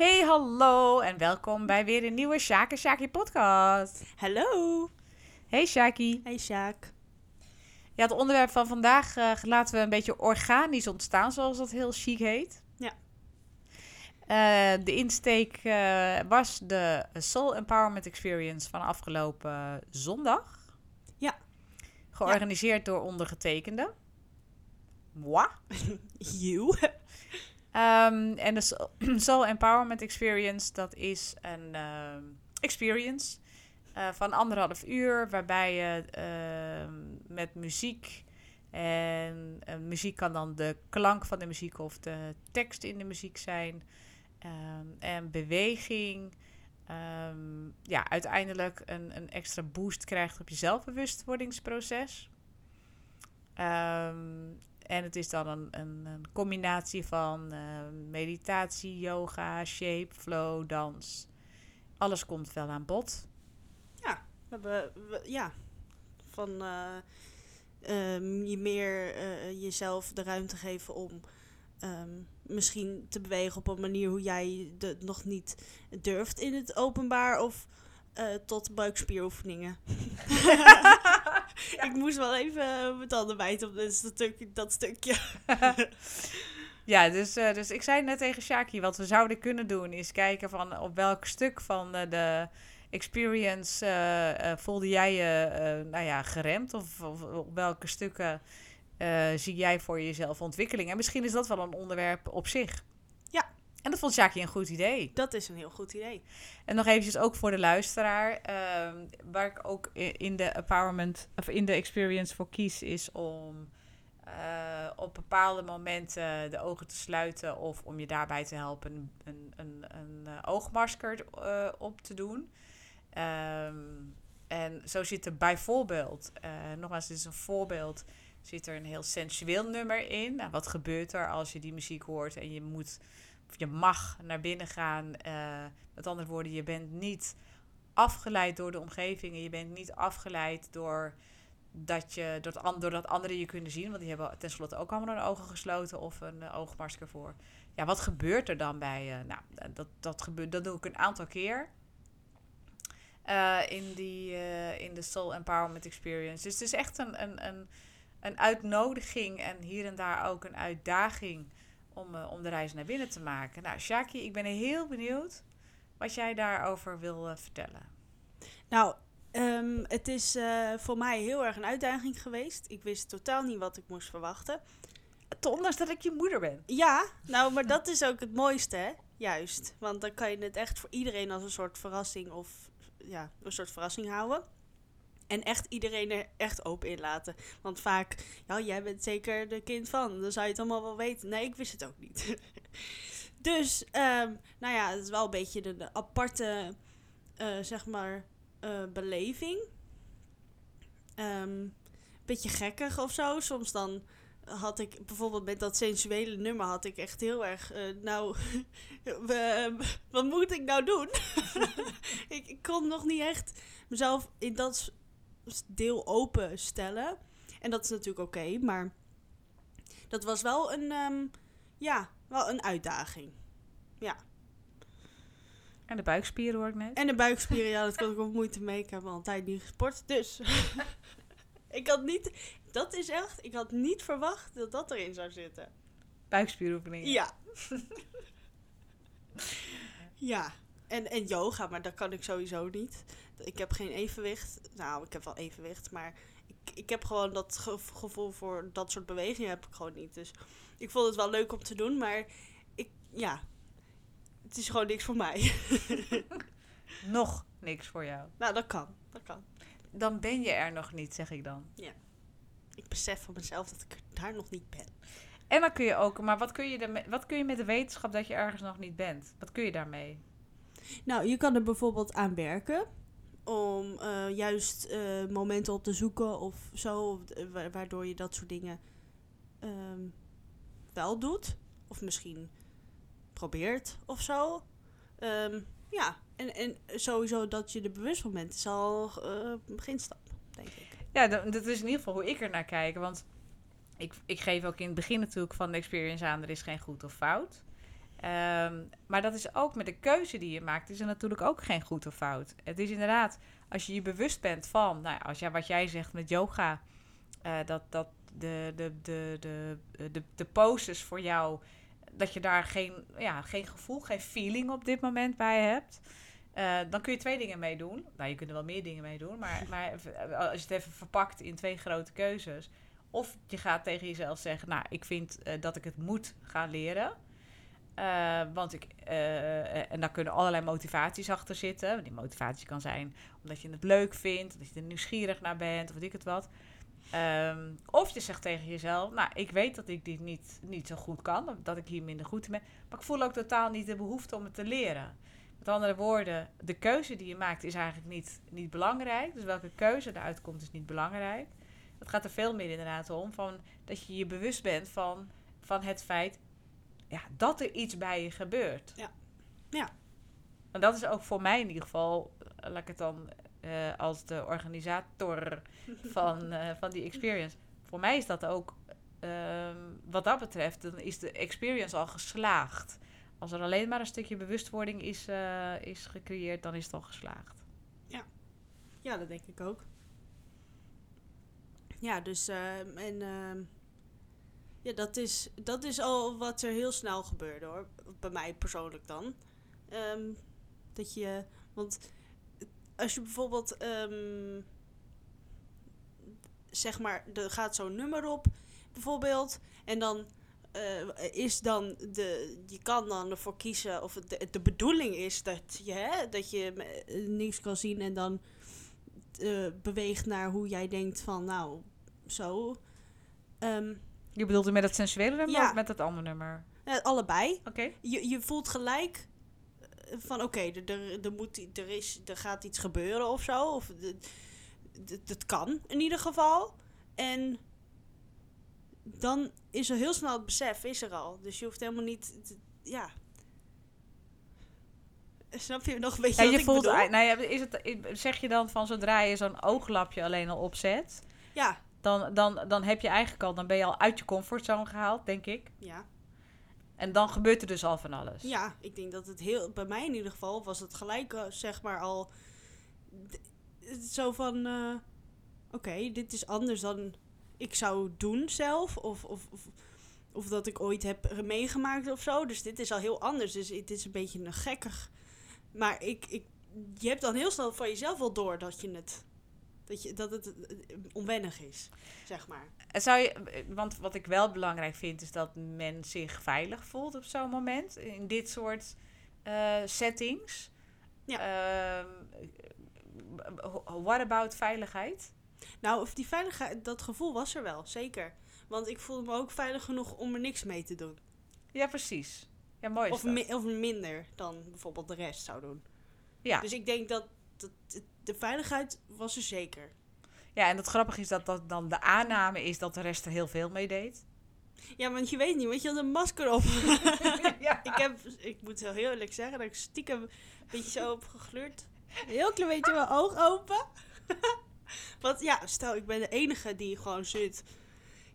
Hey, hallo en welkom bij weer een nieuwe Sjaak en podcast. Hallo. Hey Sjaakie. Hey Sjaak. Ja, het onderwerp van vandaag eh, laten we een beetje organisch ontstaan, zoals dat heel chic heet. Ja. Eh, de insteek eh, was de Soul Empowerment Experience van afgelopen zondag. Ja. Georganiseerd door ondergetekende. Moi. You. Ehm, en de Soul- Empowerment Experience, dat is een ehm, experience eh, van anderhalf uur, waarbij je ehm, met muziek, en eh, muziek kan dan de klank van de muziek of de tekst in de muziek zijn, en beweging, ja, uiteindelijk een, een extra boost krijgt op je zelfbewustwordingsproces. En het is dan een, een, een combinatie van eh, meditatie, yoga, shape, flow, dans. Alles komt wel aan bod. We hebben, we- ja, van eh, ehm, je meer eh, jezelf de ruimte geven om ehm, misschien te bewegen op een manier hoe jij het nog niet durft in het openbaar of tot buikspieroefeningen. Ik moest wel even eh, mijn tanden bijten op dat stukje. Dat stukje. Ja, dus, eh, dus ik zei net tegen Shaki, wat we zouden kunnen doen is kijken van op welk stuk van eh, de experience voelde jij je nou ja, geremd of, of op welke stukken zie jij voor jezelf ontwikkeling. En misschien is dat wel een onderwerp op zich. En dat vond Shaki een goed idee. Dat is een heel goed idee. En nog eventjes ook voor de luisteraar, ehm, waar ik ook in de empowerment of in de experience voor kies, is om eh, op bepaalde momenten de ogen te sluiten of om je daarbij te helpen een, een, een, eh, oogmasker eh, op te doen. Ehm, en zo zit er bijvoorbeeld, nogmaals, dit is een voorbeeld, zit er een heel sensueel nummer in. Nou, wat gebeurt er als je die muziek hoort en je moet je mag naar binnen gaan. eh, met andere woorden, je bent niet afgeleid door de omgeving. en Je bent niet afgeleid door dat, je, door, doordat anderen je kunnen zien. Want die hebben tenslotte ook allemaal hun ogen gesloten of een eh, oogmasker voor. Ja, wat gebeurt er dan bij je? Nou, dat, dat, gebeurt, dat doe ik een aantal keer. eh, in, die, eh, in de Soul Empowerment Experience. Dus het is echt een, een, een, een uitnodiging en hier en daar ook een uitdaging om, eh, om de reis naar binnen te maken. Nou, Shaki, ik ben heel benieuwd wat jij daarover wil eh, vertellen. Nou, ehm, het is eh, voor mij heel erg een uitdaging geweest. Ik wist totaal niet wat ik moest verwachten. Ondanks dat ik je moeder ben. Ja, nou, maar dat is ook het mooiste, hè? Juist. Want dan kan je het echt voor iedereen als een soort verrassing of ja, een soort verrassing houden. En echt iedereen er echt open in laten. Want vaak, ja, jij bent zeker de kind van. Dan zou je het allemaal wel weten. Nee, ik wist het ook niet. dus, ehm, nou ja, het is wel een beetje de, aparte, eh, zeg maar, eh, beleving. Ehm beetje gekkig of zo. Soms dan had ik bijvoorbeeld met dat sensuele nummer had ik echt heel erg, eh, nou, we- wat moet ik nou doen? ik, kon nog niet echt mezelf in dat deel open stellen. En dat is natuurlijk oké, maar dat was wel een, ehm, ja, wel een uitdaging. En de buikspieren hoor ik net. En de buikspieren, ja, dat kon ik ook moeite mee. Ik heb al een tijd niet gesport, dus ik had niet, dat is echt, ik had niet verwacht dat dat erin zou zitten. Buikspieroefeningen. Ja. ja. En, en yoga, maar dat kan ik sowieso niet. Ik heb geen evenwicht. Nou, ik heb wel evenwicht, maar ik, ik heb gewoon dat ge- gevoel voor dat soort bewegingen heb ik gewoon niet. Dus ik vond het wel leuk om te doen, maar ik, ja, het is gewoon niks voor mij. Nog niks voor jou. nou, dat kan. Dat kan. Dan ben je er nog niet, zeg ik dan. Ik besef van mezelf dat ik daar nog niet ben. En dan kun je ook, maar wat kun je, ermee, wat kun je met de wetenschap dat je ergens nog niet bent? Wat kun je daarmee? Nou, je kan er bijvoorbeeld aan werken. Om eh, juist eh, momenten op te zoeken of zo. eh, waardoor je dat soort dingen ehm, wel doet. Of misschien probeert of zo. Ehm, ja, en, en sowieso dat je er bewust van bent is al eh, beginstap, denk ik. Ja, dat, dat is in ieder geval hoe ik er naar kijk. Want ik, ik geef ook in het begin natuurlijk van de experience aan, er is geen goed of fout. Ehm, maar dat is ook met de keuze die je maakt, is er natuurlijk ook geen goed of fout. Het is inderdaad, als je je bewust bent van, nou, als jij, wat jij zegt met yoga, eh, dat, dat de, de, de, de, de, de poses voor jou, dat je daar geen, ja, geen gevoel, geen feeling op dit moment bij hebt. Uh, dan kun je twee dingen mee doen. Nou, je kunt er wel meer dingen mee doen. Maar, maar als je het even verpakt in twee grote keuzes. Of je gaat tegen jezelf zeggen, nou, ik vind uh, dat ik het moet gaan leren. Uh, want ik, uh, en daar kunnen allerlei motivaties achter zitten. Die motivatie kan zijn omdat je het leuk vindt, dat je er nieuwsgierig naar bent, of weet ik het wat. Um, of je zegt tegen jezelf, nou, ik weet dat ik dit niet, niet zo goed kan, dat ik hier minder goed in ben. Maar ik voel ook totaal niet de behoefte om het te leren. Met andere woorden, de keuze die je maakt is eigenlijk niet, niet belangrijk. Dus welke keuze eruit komt is niet belangrijk. Het gaat er veel meer inderdaad om van dat je je bewust bent van, van het feit ja, dat er iets bij je gebeurt. Ja. ja. En dat is ook voor mij in ieder geval, laat ik het dan uh, als de organisator van, uh, van die experience. Voor mij is dat ook, uh, wat dat betreft, dan is de experience al geslaagd. Als er alleen maar een stukje bewustwording is, is gecreëerd, dan is het al geslaagd. Ja, ja dat denk ik ook. Ja, dus en ehm, ja, dat is, dat is al wat er heel snel gebeurde hoor. Bij mij persoonlijk dan. Um, dat je, want als je bijvoorbeeld, um, zeg maar, er gaat zo'n nummer op, bijvoorbeeld, en dan uh, is dan de, je kan dan ervoor kiezen, of de, de bedoeling is dat je, hè, dat je niks kan zien en dan uh, beweegt naar hoe jij denkt van, nou, zo. Um, je bedoelt met het sensuele nummer ja. of met het andere nummer? Uh, allebei. Oké. Okay. Je, je voelt gelijk van oké, okay, er, er, moet, er, is, er gaat iets gebeuren of zo. Of dat kan in ieder geval. En dan is er heel snel het besef, is er al. Dus je hoeft helemaal niet, te, ja. Snap je nog een beetje ja, je voelt, nou ja, is het, zeg je dan van zodra je zo'n ooglapje alleen al opzet... Ja. Dan, dan, dan heb je eigenlijk al, dan ben je al uit je comfortzone gehaald, denk ik. Ja. En dan gebeurt er dus al van alles. Ja, ik denk dat het heel, bij mij in ieder geval, was het gelijk, uh, zeg maar al zo van, uh, oké, okay, dit is anders dan ik zou doen zelf. Of, of, of, of, dat ik ooit heb meegemaakt of zo. Dus dit is al heel anders. Dus het is een beetje een gekkig. Maar ik, ik, je hebt dan heel snel van jezelf wel door dat je het dat, je, dat het onwennig is, zeg maar. Zou je, want wat ik wel belangrijk vind, is dat men zich veilig voelt op zo'n moment. In dit soort uh, settings. Ja. Uh, what about veiligheid? Nou, of die veiligheid, dat gevoel was er wel, zeker. Want ik voelde me ook veilig genoeg om er niks mee te doen. Ja, precies. Ja, mooi of, mi of minder dan bijvoorbeeld de rest zou doen. Ja. Dus ik denk dat, dat de veiligheid was er zeker. Ja, en het grappige is dat dat dan de aanname is dat de rest er heel veel mee deed. Ja, want je weet niet, want je had een masker op. ja. ik, heb, ik moet heel eerlijk zeggen dat ik stiekem een beetje zo heb gegluurd. Een heel klein beetje mijn oog open. want ja, stel ik ben de enige die gewoon zit.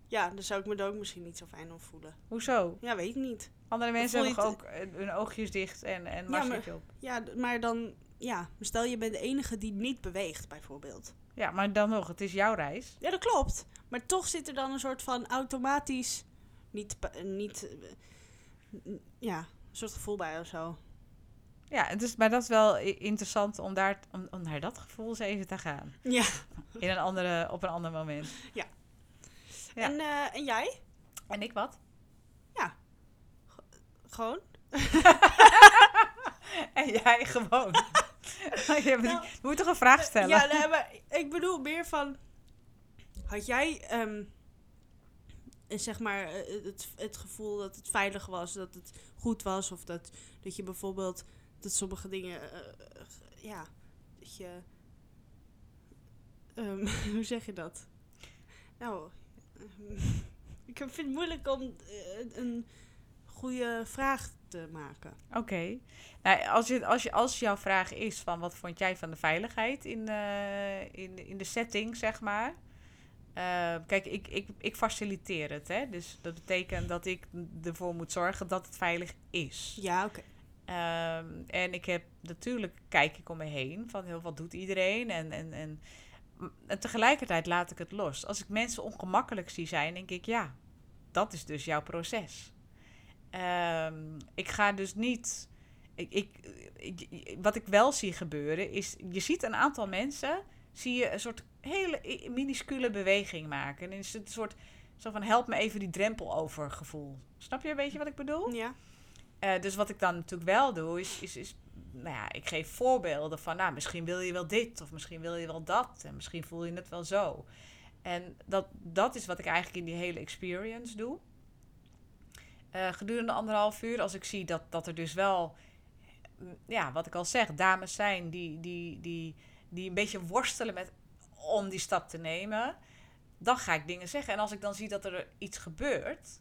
Ja, dan zou ik me er ook misschien niet zo fijn om voelen. Hoezo? Ja, weet ik niet. Andere mensen hebben ook hun oogjes dicht en, en ja, maar, op. Ja, maar dan ja, stel je bent de enige die niet beweegt, bijvoorbeeld. Ja, maar dan nog, het is jouw reis. Ja, dat klopt. Maar toch zit er dan een soort van automatisch, niet, niet ja, een soort gevoel bij of zo. Ja, dus, maar dat is wel interessant om, daar, om, om naar dat gevoel eens even te gaan. Ja. In een andere, op een ander moment. Ja. ja. En, uh, en jij? En ik wat? Ja. gewoon. en jij gewoon. je nou, moet toch een vraag stellen? Ja, nee, maar ik bedoel meer van... Had jij, um, zeg maar, eh, het, het gevoel dat het veilig was, dat het goed was, of dat, dat je bijvoorbeeld, dat sommige dingen, uh, ja, dat je, um, hoe zeg je dat? Nou, ik vind het moeilijk om uh, een goede vraag te maken. Oké. Nou, als, je, als, je, als jouw vraag is van wat vond jij van de veiligheid in, uh, in, in de setting, zeg maar. Eh, kijk, ik, ik, ik faciliteer het. Hè? Dus dat betekent dat ik ervoor moet zorgen dat het veilig is. Ja, oké. Ehm, en ik heb natuurlijk, kijk ik om me heen van heel wat doet iedereen. En, en, en, en tegelijkertijd laat ik het los. Als ik mensen ongemakkelijk zie zijn, denk ik ja, dat is dus jouw proces. Ehm, ik ga dus niet. Ik, ik, wat ik wel zie gebeuren is, je ziet een aantal mensen, zie je een soort hele minuscule beweging maken. En is het een soort zo van help me even die drempel over gevoel. Snap je een beetje wat ik bedoel? Ja. Uh, dus wat ik dan natuurlijk wel doe, is, is, is nou ja, ik geef voorbeelden van, nou, misschien wil je wel dit of misschien wil je wel dat en misschien voel je het wel zo. En dat, dat is wat ik eigenlijk in die hele experience doe. Uh, gedurende anderhalf uur, als ik zie dat, dat er dus wel, mm, ja, wat ik al zeg, dames zijn die, die, die, die een beetje worstelen met om die stap te nemen, dan ga ik dingen zeggen. En als ik dan zie dat er iets gebeurt,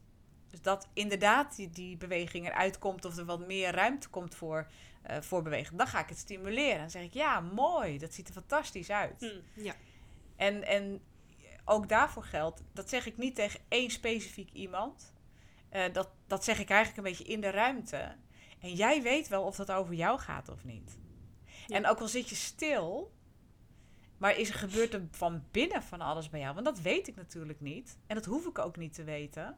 dus dat inderdaad die, die beweging eruit komt of er wat meer ruimte komt voor, uh, voor beweging, dan ga ik het stimuleren. Dan zeg ik, ja, mooi, dat ziet er fantastisch uit. Hmm, ja. En, en ook daarvoor geldt, dat zeg ik niet tegen één specifiek iemand. Uh, dat, dat zeg ik eigenlijk een beetje in de ruimte. En jij weet wel of dat over jou gaat of niet. En ook al zit je stil, maar is er gebeurt er van binnen van alles bij jou? Want dat weet ik natuurlijk niet. En dat hoef ik ook niet te weten.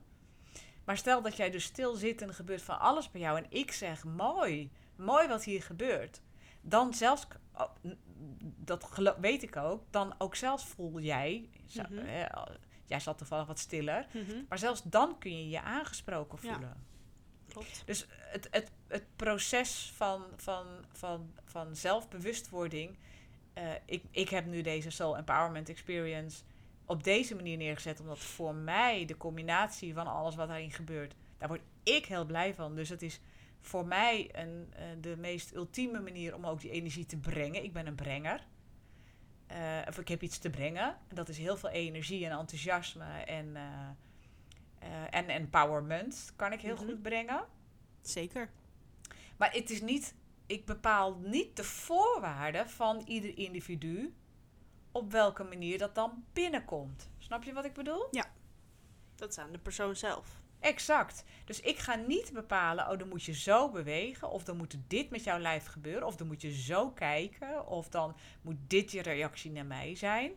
Maar stel dat jij dus stil zit en er gebeurt van alles bij jou. En ik zeg, mooi, mooi wat hier gebeurt. Dan zelfs, oh, dat weet ik ook, dan ook zelfs voel jij, mm jij zat toevallig wat stiller. Mhm. Maar zelfs dan kun je je aangesproken voelen. Ja. Klopt. Dus het, het, het proces van, van, van, van zelfbewustwording. Uh, ik, ik heb nu deze Soul Empowerment Experience op deze manier neergezet. Omdat voor mij de combinatie van alles wat daarin gebeurt, daar word ik heel blij van. Dus het is voor mij een, uh, de meest ultieme manier om ook die energie te brengen. Ik ben een brenger. Uh, of ik heb iets te brengen. Dat is heel veel energie en enthousiasme en, uh, en empowerment kan ik heel mm -hmm. goed brengen. Zeker. Maar het is niet, ik bepaal niet de voorwaarden van ieder individu op welke manier dat dan binnenkomt. Snap je wat ik bedoel? Ja, dat is aan de persoon zelf. Exact. Dus ik ga niet bepalen, oh, dan moet je zo bewegen, of dan moet dit met jouw lijf gebeuren, of dan moet je zo kijken, of dan moet dit je reactie naar mij zijn.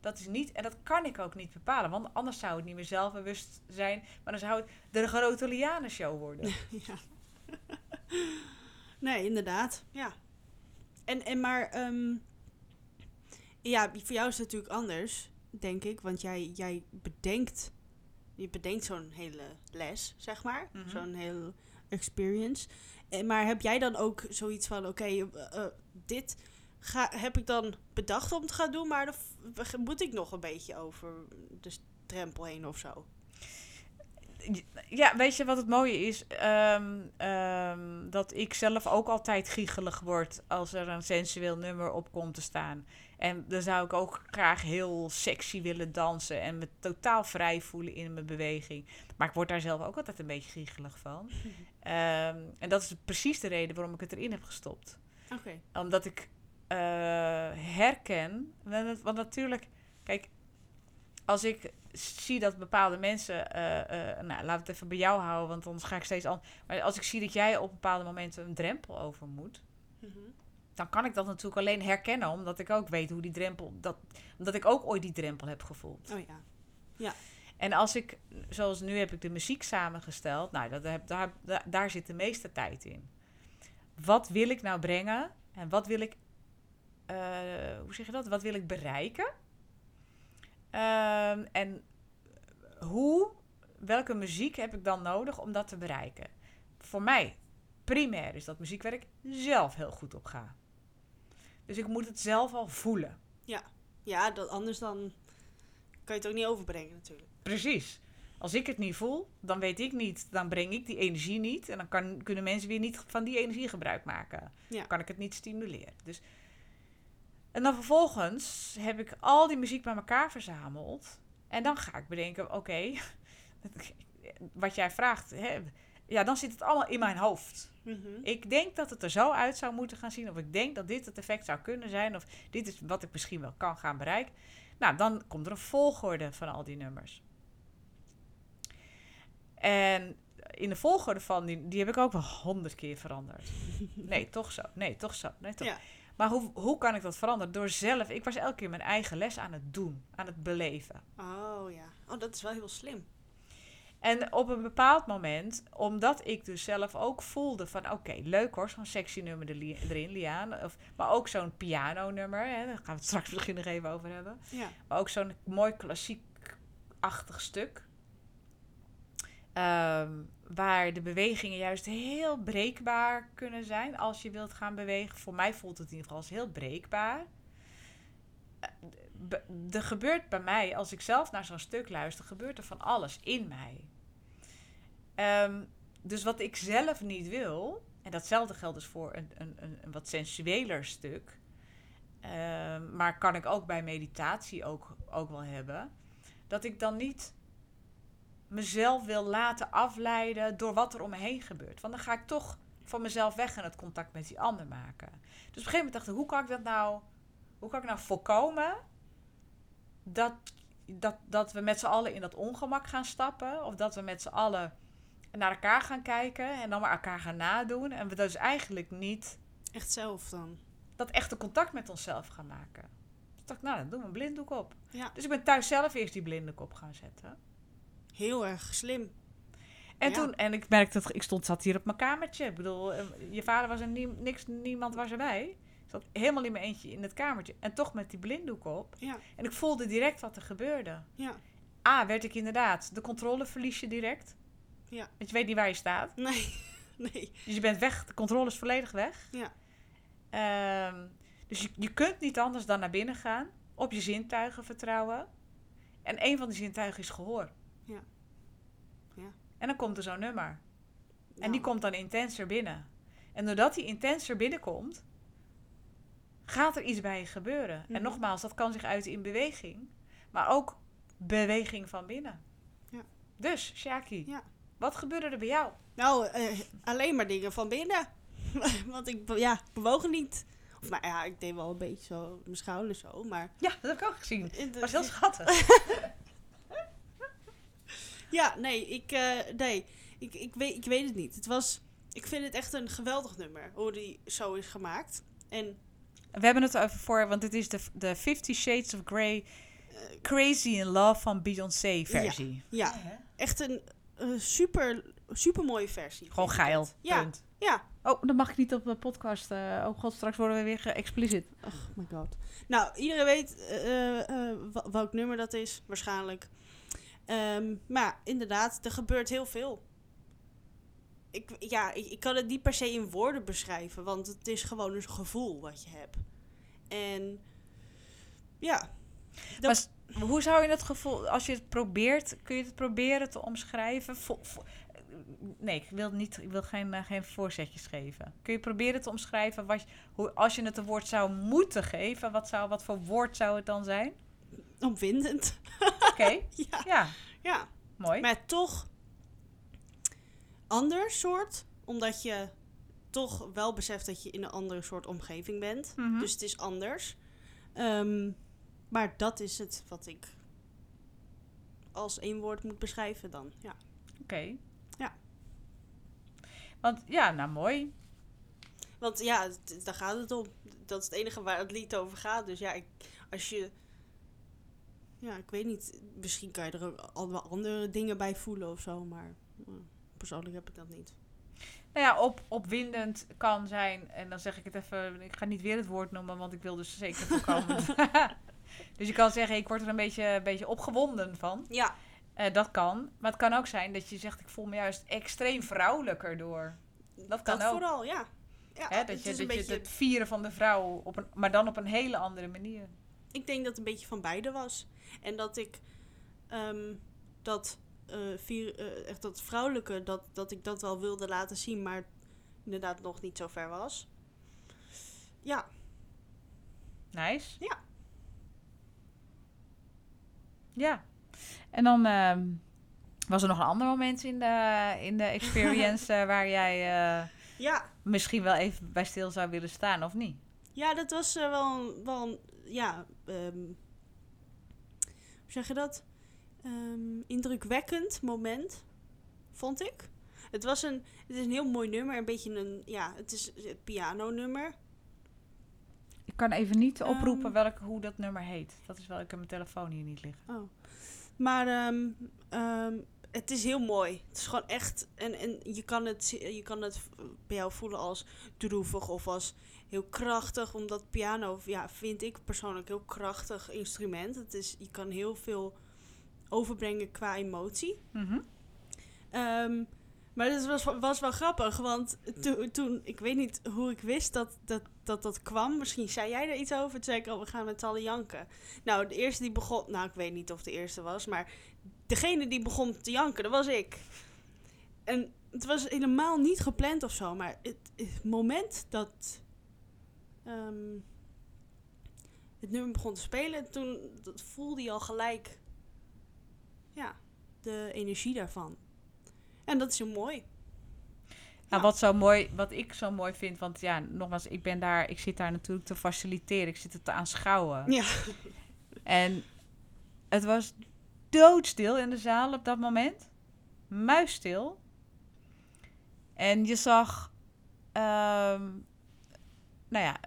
Dat is niet, en dat kan ik ook niet bepalen, want anders zou het niet meer zelfbewust zijn, maar dan zou het de grote Liane-show worden. ja. nee, inderdaad. Ja. En, en maar, um, ja, voor jou is het natuurlijk anders, denk ik, want jij, jij bedenkt je bedenkt zo'n hele les, zeg maar. Mm -hmm. Zo'n hele experience. En, maar heb jij dan ook zoiets van: oké, okay, uh, uh, dit ga, heb ik dan bedacht om te gaan doen, maar dan moet ik nog een beetje over de drempel heen of zo? Ja, weet je wat het mooie is? Um, um, dat ik zelf ook altijd giechelig word als er een sensueel nummer op komt te staan. En dan zou ik ook graag heel sexy willen dansen en me totaal vrij voelen in mijn beweging. Maar ik word daar zelf ook altijd een beetje giechelig van. um, en dat is precies de reden waarom ik het erin heb gestopt. Okay. Omdat ik uh, herken, want natuurlijk, kijk, als ik zie dat bepaalde mensen, uh, uh, nou, laat het even bij jou houden, want anders ga ik steeds anders. Maar als ik zie dat jij op bepaalde momenten een drempel over moet, mm -hmm. Dan kan ik dat natuurlijk alleen herkennen, omdat ik ook weet hoe die drempel, dat, omdat ik ook ooit die drempel heb gevoeld. Oh ja. Ja. En als ik, zoals nu heb ik de muziek samengesteld, nou, dat heb, daar, daar, daar zit de meeste tijd in. Wat wil ik nou brengen en wat wil ik, uh, hoe zeg je dat? Wat wil ik bereiken? Um, en hoe, welke muziek heb ik dan nodig om dat te bereiken? Voor mij, primair is dat muziekwerk zelf heel goed op ga. Dus ik moet het zelf al voelen. Ja, ja dat, anders dan kan je het ook niet overbrengen natuurlijk. Precies. Als ik het niet voel, dan weet ik niet, dan breng ik die energie niet. En dan kan, kunnen mensen weer niet van die energie gebruik maken. Ja. Dan kan ik het niet stimuleren. Dus en dan vervolgens heb ik al die muziek bij elkaar verzameld. En dan ga ik bedenken, oké, okay, wat jij vraagt, hè, ja, dan zit het allemaal in mijn hoofd. Mm -hmm. Ik denk dat het er zo uit zou moeten gaan zien. Of ik denk dat dit het effect zou kunnen zijn. Of dit is wat ik misschien wel kan gaan bereiken. Nou, dan komt er een volgorde van al die nummers. En in de volgorde van die, die heb ik ook wel honderd keer veranderd. Nee, toch zo. Nee, toch zo. Nee, toch. Ja. Maar hoe, hoe kan ik dat veranderen? Door zelf, ik was elke keer mijn eigen les aan het doen, aan het beleven. Oh ja. Oh, dat is wel heel slim. En op een bepaald moment, omdat ik dus zelf ook voelde van... oké, leuk hoor, zo'n sexy nummer er- erin, Liaan. Of, maar ook zo'n piano-nummer, hè, daar gaan we het straks misschien nog even over hebben. Ja. Maar ook zo'n mooi klassiek-achtig stuk. Ehm, waar de bewegingen juist heel breekbaar kunnen zijn als je wilt gaan bewegen. Voor mij voelt het in ieder geval als heel breekbaar. Eh, Er gebeurt bij mij, als ik zelf naar zo'n stuk luister, gebeurt er van alles in mij. Ehm, dus wat ik zelf niet wil, en datzelfde geldt dus voor een, een, een, wat sensueler stuk, Ehm, maar kan ik ook bij meditatie ook, ook wel hebben. Dat ik dan niet mezelf wil laten afleiden door wat er om me heen gebeurt. Want dan ga ik toch van mezelf weg en het contact met die ander maken. Dus op een gegeven moment dacht ik, hoe kan ik dat nou, hoe kan ik nou voorkomen dat, dat, dat we met z'n allen in dat ongemak gaan stappen. Of dat we met z'n allen naar elkaar gaan kijken en dan maar elkaar gaan nadoen. En we dus eigenlijk niet Echt zelf dan. dat echte contact met onszelf gaan maken. Dus dacht ik, nou, dan doen we een blinddoek op. Ja. Dus ik ben thuis zelf eerst die blinddoek op gaan zetten. Heel erg slim. En Ja. toen, en ik merkte dat ik stond, zat hier op mijn kamertje. Ik bedoel, eh, je vader was er nie, niks, niemand was erbij. Ik zat helemaal in mijn eentje in het kamertje. En toch met die blinddoek op. Ja. En ik voelde direct wat er gebeurde. Ja. A, werd ik inderdaad, de controle verlies je direct. Ja. Want je weet niet waar je staat. Nee. Nee. Dus je bent weg, de controle is volledig weg. Ja. Ehm, dus je, je kunt niet anders dan naar binnen gaan, op je zintuigen vertrouwen. En een van die zintuigen is gehoor. Ja. Ja. En dan komt er zo'n nummer. En Nou, die komt dan intenser binnen. En doordat die intenser binnenkomt, gaat er iets bij je gebeuren. Mhm. En nogmaals, dat kan zich uiten in beweging, maar ook beweging van binnen. Ja. Dus, Shaki, Ja. Wat gebeurde er bij jou? Nou, eh, alleen maar dingen van binnen. Want ik ja, bewoog niet. Of nou ja, ik deed wel een beetje zo mijn schouders zo, maar... Ja, dat heb ik ook gezien. de- was heel schattig. Ja, nee, ik, eh, nee ik, ik, weet, ik weet het niet. Het was, ik vind het echt een geweldig nummer, hoe die zo is gemaakt. En We hebben het over voor, want het is de, de Fifty Shades of Grey eh, Crazy in Love van Beyoncé versie. ja, echt een super, super mooie versie. Gewoon geil. Ja, Punt. ja. Oh, dan mag ik niet op de podcast. eh, oh god, straks worden we weer expliciet. Oh my god. Nou, iedereen weet eh, eh, welk nummer dat is, waarschijnlijk. Ehm, maar inderdaad, er gebeurt heel veel. Ik, ja, ik, ik kan het niet per se in woorden beschrijven, want het is gewoon een gevoel wat je hebt. En ja, Dat- Maar s- hoe zou je het gevoel, als je het probeert, kun je het proberen te omschrijven? Vo- vo- nee, ik wil, niet, ik wil geen, eh, geen voorzetjes geven. Kun je proberen te omschrijven, wat, hoe, als je het een woord zou moeten geven, wat, zou, wat voor woord zou het dan zijn? opwindend. Oké, ja, ja, ja, mooi. maar toch ander soort, omdat je toch wel beseft dat je in een andere soort omgeving bent. Mhm. Dus het is anders. Ehm, maar dat is het wat ik als één woord moet beschrijven dan. Ja. Oké. Ja. Want ja, nou mooi. Want ja, daar gaat het om. Dat is het enige waar het lied over gaat. Dus ja, ik, als je... Ja, ik weet niet. Misschien kan je er ook allemaal andere dingen bij voelen of zo. Maar persoonlijk heb ik dat niet. Nou ja, op, opwindend kan zijn, en dan zeg ik het even, ik ga niet weer het woord noemen, want ik wil dus zeker voorkomen. dus je kan zeggen, ik word er een beetje, een beetje opgewonden van. Ja. Eh, dat kan. Maar het kan ook zijn dat je zegt, ik voel me juist extreem vrouwelijker door. Dat kan ook. vooral, ja. ja Hè, dat je, dat je het vieren van de vrouw, op een, maar dan op een hele andere manier. Ik denk dat het een beetje van beide was. En dat ik ehm, dat, eh, vier, eh, echt dat vrouwelijke, dat, dat ik dat wel wilde laten zien, maar inderdaad nog niet zo ver was. Ja, Nice. Ja. Ja. En dan ehm, was er nog een ander moment in de, in de experience eh, waar jij eh, ja. misschien wel even bij stil zou willen staan, of niet? Ja, dat was eh, wel, een- wel een, ja, ehm, zeg je dat? Ehm, indrukwekkend moment, vond ik. Het was een, het is een heel mooi nummer, een beetje een, ja, het is een piano-nummer. Ik kan even niet Ehm. oproepen welk, hoe dat nummer heet. Dat is wel, ik heb mijn telefoon hier niet liggen. Oh. Maar ehm, ehm, het is heel mooi. Het is gewoon echt. En, en je, kan het, je kan het bij jou voelen als droevig of als heel krachtig. Omdat piano, ja, vind ik persoonlijk een heel krachtig instrument. Het is, je kan heel veel overbrengen qua emotie. Mhm. Maar het was, was wel grappig, want to- toen, ik weet niet hoe ik wist dat dat, dat dat kwam. Misschien zei jij er iets over. Toen zei ik, oh, we gaan met z'n allen janken. Nou, de eerste die begon, nou, ik weet niet of de eerste was, maar degene die begon te janken, dat was ik. En het was helemaal niet gepland of zo, maar het, het moment dat ehm, het nummer begon te spelen, toen dat voelde je al gelijk, ja, de energie daarvan. En dat is heel mooi. Nou, wat, zo mooi, wat ik zo mooi vind, want ja, nogmaals, ik ben daar, ik zit daar natuurlijk te faciliteren, ik zit het te aanschouwen. Ja. En het was doodstil in de zaal op dat moment. Muisstil. En je zag, ehm, nou ja,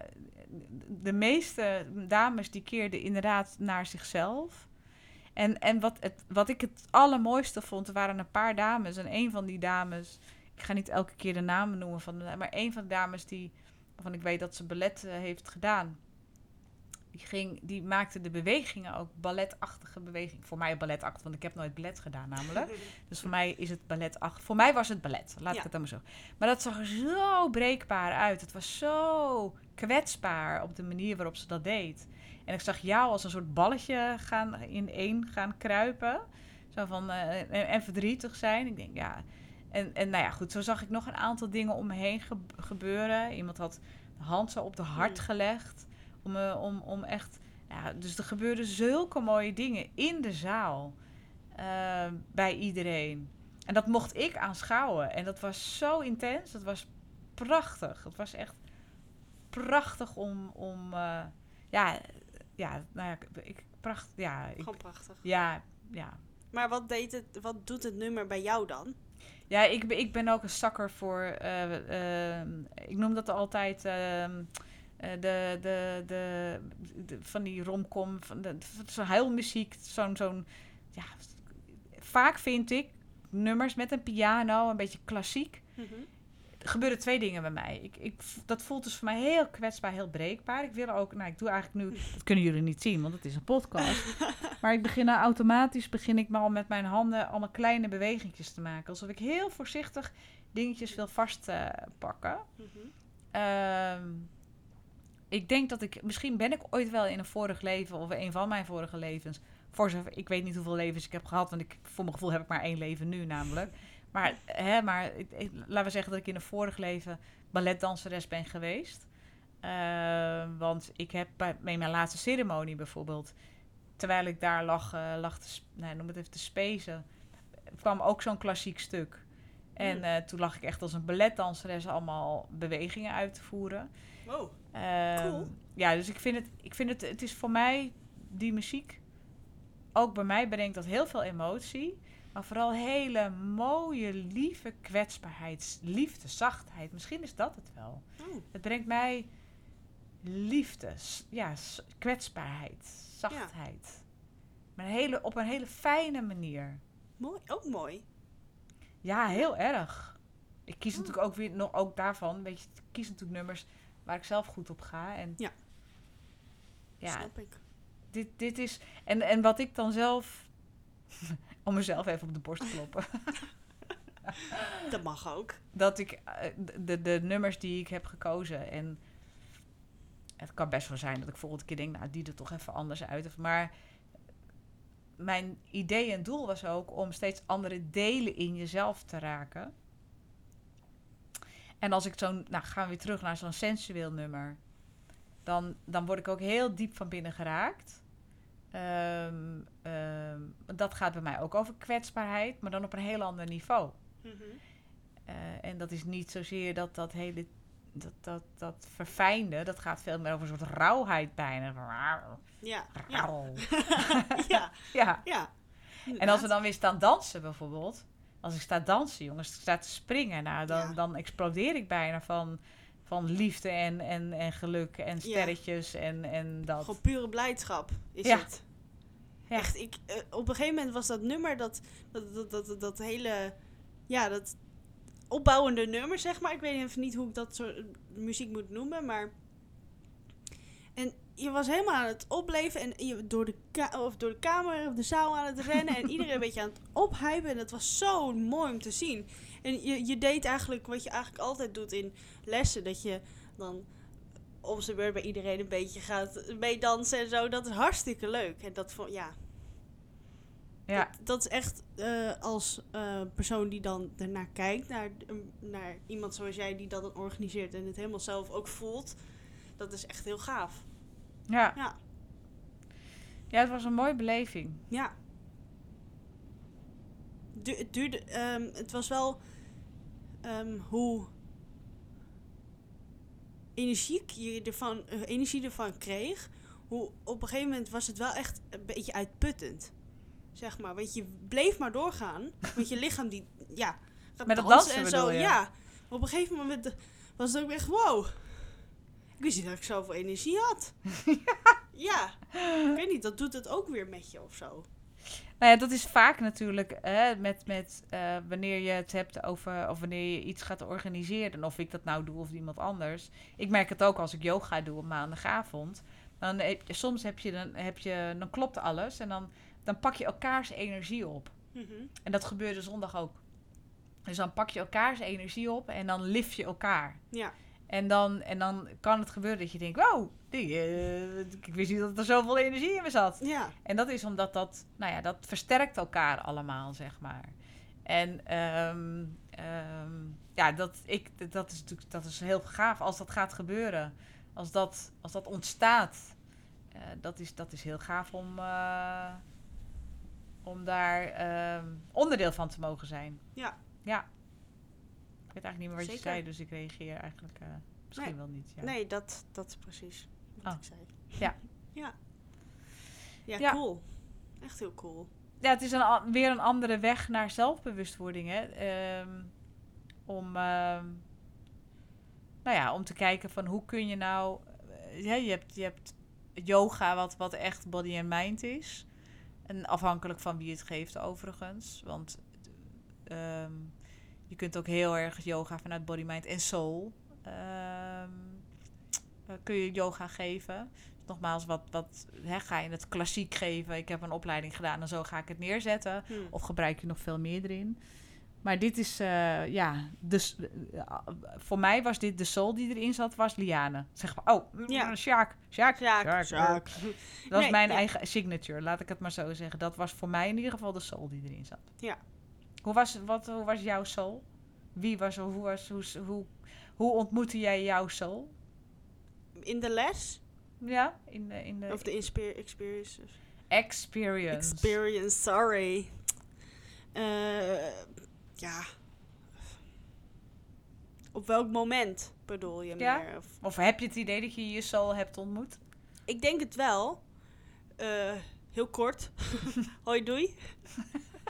de meeste dames die keerden inderdaad naar zichzelf. En, en wat, het, wat ik het allermooiste vond, er waren een paar dames. En een van die dames, ik ga niet elke keer de namen noemen, van de, maar een van de dames die, waarvan ik weet dat ze ballet eh, heeft gedaan. Die, ging, die maakte de bewegingen ook balletachtige bewegingen. Voor mij balletachtig, want ik heb nooit ballet gedaan namelijk. Dus voor mij is het balletachtig. Voor mij was het ballet, laat Ja. ik het dan maar zo. Maar dat zag er zo breekbaar uit. Het was zo kwetsbaar op de manier waarop ze dat deed. En ik zag jou als een soort balletje gaan in één gaan kruipen. Zo van, eh, en, en verdrietig zijn. Ik denk, ja. En, en nou ja, goed, zo zag ik nog een aantal dingen om me heen ge- gebeuren. Iemand had de hand zo op de hart Hmm. gelegd. Om, om, om echt... Ja, dus er gebeurden zulke mooie dingen in de zaal. eh, bij iedereen. En dat mocht ik aanschouwen. En dat was zo intens. Dat was prachtig. Het was echt prachtig om... om eh, ja, ja, nou ja, ik, pracht, ja, ik, Gewoon prachtig. ja, ja. Maar wat, deed het, wat doet het nummer bij jou dan? Ja, ik, ben- ik ben ook een zakker voor. eh, ehm, ik noem dat altijd. ehm, eh, de, de, de, de- van die romcom. Van de, zo'n huilmuziek. Zo'n. zo'n ja, vaak vind ik nummers met een piano, een beetje klassiek. Er gebeuren twee dingen bij mij. Ik, ik, dat voelt dus voor mij heel kwetsbaar, heel breekbaar. Ik wil ook, nou, ik doe eigenlijk nu, dat kunnen jullie niet zien, want het is een podcast. maar ik begin nou automatisch, begin ik maar al met mijn handen allemaal kleine bewegingjes te maken. Alsof ik heel voorzichtig dingetjes wil vastpakken. Mhm. Ehm, ik denk dat ik, misschien ben ik ooit wel in een vorig leven of een van mijn vorige levens. Voor zover, ik weet niet hoeveel levens ik heb gehad, want ik, voor mijn gevoel heb ik maar één leven nu namelijk. Maar, hè, maar ik- ik- laten we zeggen dat ik in een vorig leven balletdanseres ben geweest. Ehm, want ik heb bij, bij mijn laatste ceremonie bijvoorbeeld, terwijl ik daar lag, eh, lag te, noem het even te spezen, kwam ook zo'n klassiek stuk. En Hmm. eh, toen lag ik echt als een balletdanseres allemaal bewegingen uit te voeren. Wow. Ehm, Cool. Ja, dus ik vind het, ik vind het, het is voor mij die muziek, ook bij mij brengt dat heel veel emotie, maar vooral hele mooie, lieve kwetsbaarheid, liefde, zachtheid. Misschien is dat het wel. Oh, Het brengt mij liefde, ja, kwetsbaarheid, zachtheid. Maar een hele, op een hele fijne manier. mooi. Ook mooi. Ja, heel erg. Ik kies Oh. natuurlijk ook weer nog ook daarvan. Een beetje, ik kies natuurlijk nummers waar ik zelf goed op ga. En Ja. ja, Snap ik. dit, dit is. En, en wat ik dan zelf. Om mezelf even op de borst te kloppen. Dat mag ook. dat ik eh, de, de nummers die ik heb gekozen. En het kan best wel zijn dat ik volgende keer denk, nou, die er toch even anders uit. Of, maar mijn idee en doel was ook om steeds andere delen in jezelf te raken. En als ik zo'n, nou gaan we weer terug naar zo'n sensueel nummer, dan, dan word ik ook heel diep van binnen geraakt. Ehm, ehm, dat gaat bij mij ook over kwetsbaarheid, maar dan op een heel ander niveau. Mhm. Eh, en dat is niet zozeer dat dat hele dat, dat, dat verfijnde, dat gaat veel meer over een soort rauwheid bijna. Ja, ja, Rauw. ja, Ja. ja. En als we dan weer staan dansen bijvoorbeeld. Als ik sta dansen, jongens, ik sta te springen. Nou, dan, Ja. dan explodeer ik bijna van, van liefde en, en, en geluk en sterretjes en, en dat. Gewoon pure blijdschap is Ja. het. Ja. Echt, ik, eh, op een gegeven moment was dat nummer, dat, dat, dat, dat, dat, dat hele, ja, dat opbouwende nummer, zeg maar. Ik weet even niet hoe ik dat soort muziek moet noemen, maar... Je was helemaal aan het opleven en je door de, of door de kamer of de zaal aan het rennen en iedereen een beetje aan het ophypen. En dat was zo mooi om te zien. En je, je deed eigenlijk wat je eigenlijk altijd doet in lessen, dat je dan op zijn beurt bij iedereen een beetje gaat meedansen en zo. Dat is hartstikke leuk. En dat vond, ja, Ja, dat, dat is echt eh, als eh, persoon die dan ernaar kijkt, naar, een- naar iemand zoals jij die dat dan organiseert en het helemaal zelf ook voelt. Dat is echt heel gaaf. Ja. Ja. Ja, het was een mooie beleving. Ja. Du het duurde, ehm, het was wel ehm, hoe energiek je ervan, eh, energie ervan kreeg. Hoe op een gegeven moment was het wel echt een beetje uitputtend. Zeg maar, want je bleef maar doorgaan. Want je lichaam die, ja, Met het dansen en zo. Ja. Op een gegeven moment was het ook echt wow. Ik wist niet dat ik zoveel energie had. ja. Ik weet niet, dat doet het ook weer met je of zo. Nou ja, dat is vaak natuurlijk hè, met, met eh, wanneer je het hebt over of wanneer je iets gaat organiseren. Of ik dat nou doe of iemand anders. Ik merk het ook als ik yoga doe op maandagavond. Dan heb soms heb je, dan, heb je, dan klopt alles en dan, dan pak je elkaars energie op. Mhm. En dat gebeurde zondag ook. Dus dan pak je elkaars energie op en dan lift je elkaar. Ja. En dan, en dan kan het gebeuren dat je denkt, wow, die, eh, ik wist niet dat er zoveel energie in me zat. Ja. En dat is omdat dat, nou ja, dat versterkt elkaar allemaal, zeg maar. En ehm, ehm, ja, dat, ik, dat, is natuurlijk dat is heel gaaf als dat gaat gebeuren. Als dat, als dat ontstaat, eh, dat, is, dat is heel gaaf om, eh, om daar ehm, onderdeel van te mogen zijn. Ja. Ja. Ik weet eigenlijk niet meer wat je zei, dus ik reageer eigenlijk eh, misschien Nee. wel niet. Ja. Nee, dat, dat is precies wat Oh. ik zei. Ja. ja. Ja, Ja. cool. Echt heel cool. ja, het is een, weer een andere weg naar zelfbewustwording. Hè? Ehm, om, ehm, nou ja, om te kijken van hoe kun je nou... eh, ja, je, hebt, je hebt yoga wat, wat echt body and mind is. En afhankelijk van wie het geeft overigens. Want ehm, je kunt ook heel erg yoga vanuit body, mind en soul. ehm, eh, kun je yoga geven. Nogmaals, wat, wat hè, ga je het klassiek geven? Ik heb een opleiding gedaan en zo ga ik het neerzetten. Hm. Of gebruik je nog veel meer erin? Maar dit is, eh, ja, dus eh, voor mij was dit de soul die erin zat, was Liane. Zeg maar, oh, Ja. ja. Sjaak, Sjaak, Sjaak, Sjaak, Sjaak. Dat was Nee, mijn ja. eigen signature, laat ik het maar zo zeggen. Dat was voor mij in ieder geval de soul die erin zat. Ja. Hoe was, wat, hoe was jouw soul? Wie was, hoe, was, hoe, hoe, hoe ontmoette jij jouw soul? In de les? Ja, in de, in de Of de experience? experience. Experience, sorry. Eh, ja. Op welk moment bedoel je Ja? meer? Of, Of heb je het idee dat je je soul hebt ontmoet? ik denk het wel. Eh, heel kort. Hoi, doei.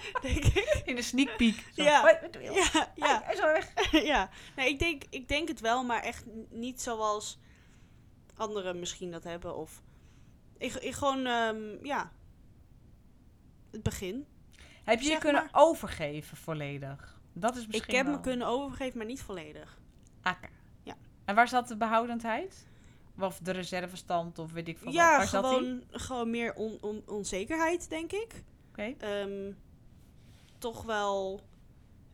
denk ik. In de sneak peek. Zo, Ja. hoi, wat doe je? Ja, ja. Hij is al weg. ja, nee, ik, denk, ik denk het wel, maar echt niet zoals anderen misschien dat hebben. Of ik, ik gewoon, ehm, ja, het begin. Heb je je kunnen maar. overgeven volledig? Dat is misschien ik heb wel- me kunnen overgeven, maar niet volledig. Akka. Ja. En waar zat de behoudendheid? Of de reservestand of weet ik veel ja, wat. Die? gewoon, gewoon meer on, on- onzekerheid, denk ik. Oké. Ehm, toch wel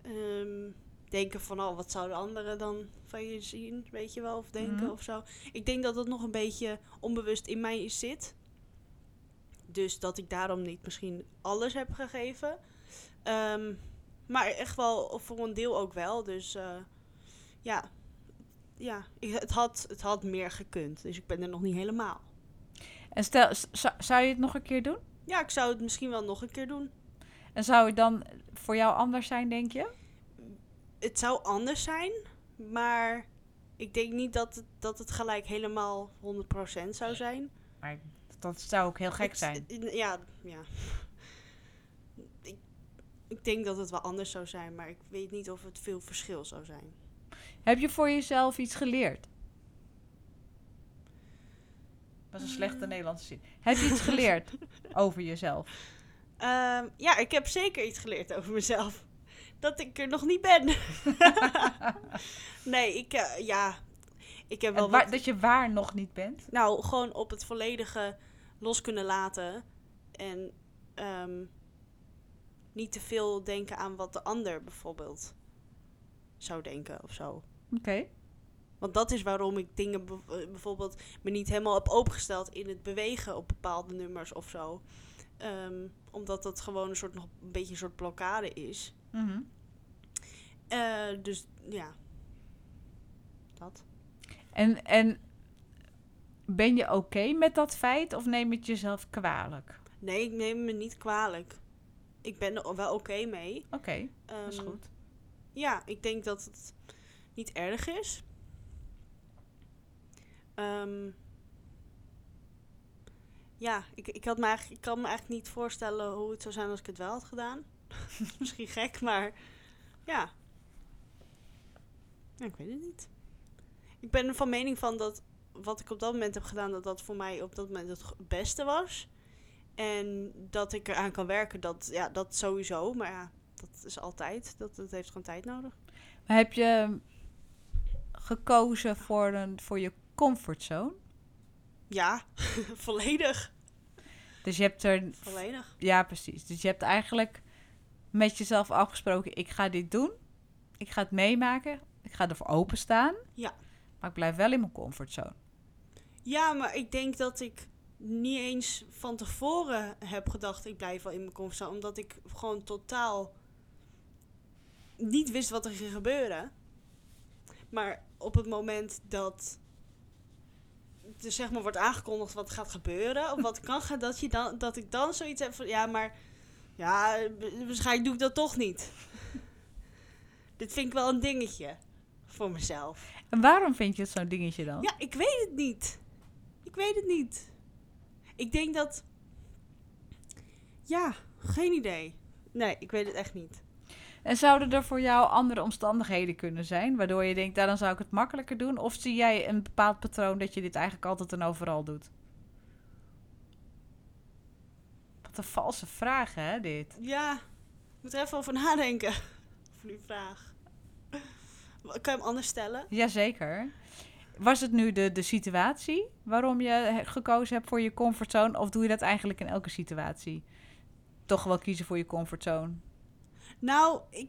ehm, denken van, oh, wat zouden anderen dan van je zien, weet je wel, of denken Mhm. of zo. Ik denk dat het nog een beetje onbewust in mij zit. Dus dat ik daarom niet misschien alles heb gegeven. Ehm, maar echt wel, voor een deel ook wel. Dus eh, ja, ja ik- het, had, het had meer gekund. Dus ik ben er nog niet helemaal. En stel, z- zou je het nog een keer doen? Ja, ik zou het misschien wel nog een keer doen. En zou het dan voor jou anders zijn, denk je? het zou anders zijn, maar Ik denk niet dat het, dat het gelijk helemaal 100% zou zijn. Maar dat zou ook heel gek Het- zijn. Ja, ja. Ik, ik denk dat het wel anders zou zijn, maar ik weet niet of het veel verschil zou zijn. Heb je voor jezelf iets geleerd? Dat is een slechte Nederlandse zin. Heb je iets geleerd over jezelf? Ehm, ja, ik heb zeker iets geleerd over mezelf. Dat ik er nog niet ben. nee, ik, eh, ja, ik heb wel En waar- wat... dat je waar nog niet bent? Nou, gewoon op het volledige los kunnen laten. En ehm, niet te veel denken aan wat de ander bijvoorbeeld zou denken of zo. Oké. Want dat is waarom ik dingen bijvoorbeeld me niet helemaal heb opengesteld in het bewegen op bepaalde nummers of zo. Ehm, omdat dat gewoon een soort nog een beetje een soort blokkade is. Mhm. Eh, dus ja. Dat. En, en ben je oké met dat feit of neem je het jezelf kwalijk? Nee, ik neem me niet kwalijk. Ik ben er wel oké mee. Oké, dat is Ehm, goed. Ja, ik denk dat het niet erg is. Ehm, ja, ik, ik, had me eigenlijk, ik kan me eigenlijk niet voorstellen hoe het zou zijn als ik het wel had gedaan. Misschien gek, maar ja. ja. Ik weet het niet. Ik ben er van mening van dat wat ik op dat moment heb gedaan, dat dat voor mij op dat moment het beste was. En dat ik eraan kan werken, dat, ja, dat sowieso. Maar ja, dat is altijd. Dat, dat heeft gewoon tijd nodig. Maar heb je gekozen voor, een, voor je comfortzone? Ja, volledig. Dus je hebt er... Volledig. Ja, precies. Dus je hebt eigenlijk met jezelf afgesproken... ik ga dit doen. Ik ga het meemaken. Ik ga ervoor openstaan. Ja. Maar ik blijf wel in mijn comfortzone. Ja, maar ik denk dat ik niet eens van tevoren heb gedacht... ik blijf wel in mijn comfortzone. Omdat ik gewoon totaal niet wist wat er ging gebeuren. Maar op het moment dat er zeg maar wordt aangekondigd wat gaat gebeuren... of wat kan gaan, dat, je dan, dat ik dan zoiets heb van... ja, maar ja, waarschijnlijk doe ik dat toch niet. Dit vind ik wel een dingetje voor mezelf. En waarom vind je het zo'n dingetje dan? Ja, ik weet het niet. Ik weet het niet. Ik denk dat. Ja, geen idee. Nee, ik weet het echt niet. En zouden er voor jou andere omstandigheden kunnen zijn... waardoor je denkt, nou, dan zou ik het makkelijker doen? Of zie jij een bepaald patroon dat je dit eigenlijk altijd en overal doet? Wat een valse vraag, hè, dit? Ja, ik moet er even over nadenken. Over die vraag. Kan je hem anders stellen? Jazeker. Was het nu de, de situatie waarom je gekozen hebt voor je comfortzone? Of doe je dat eigenlijk in elke situatie? Toch wel kiezen voor je comfortzone? Nou, ik,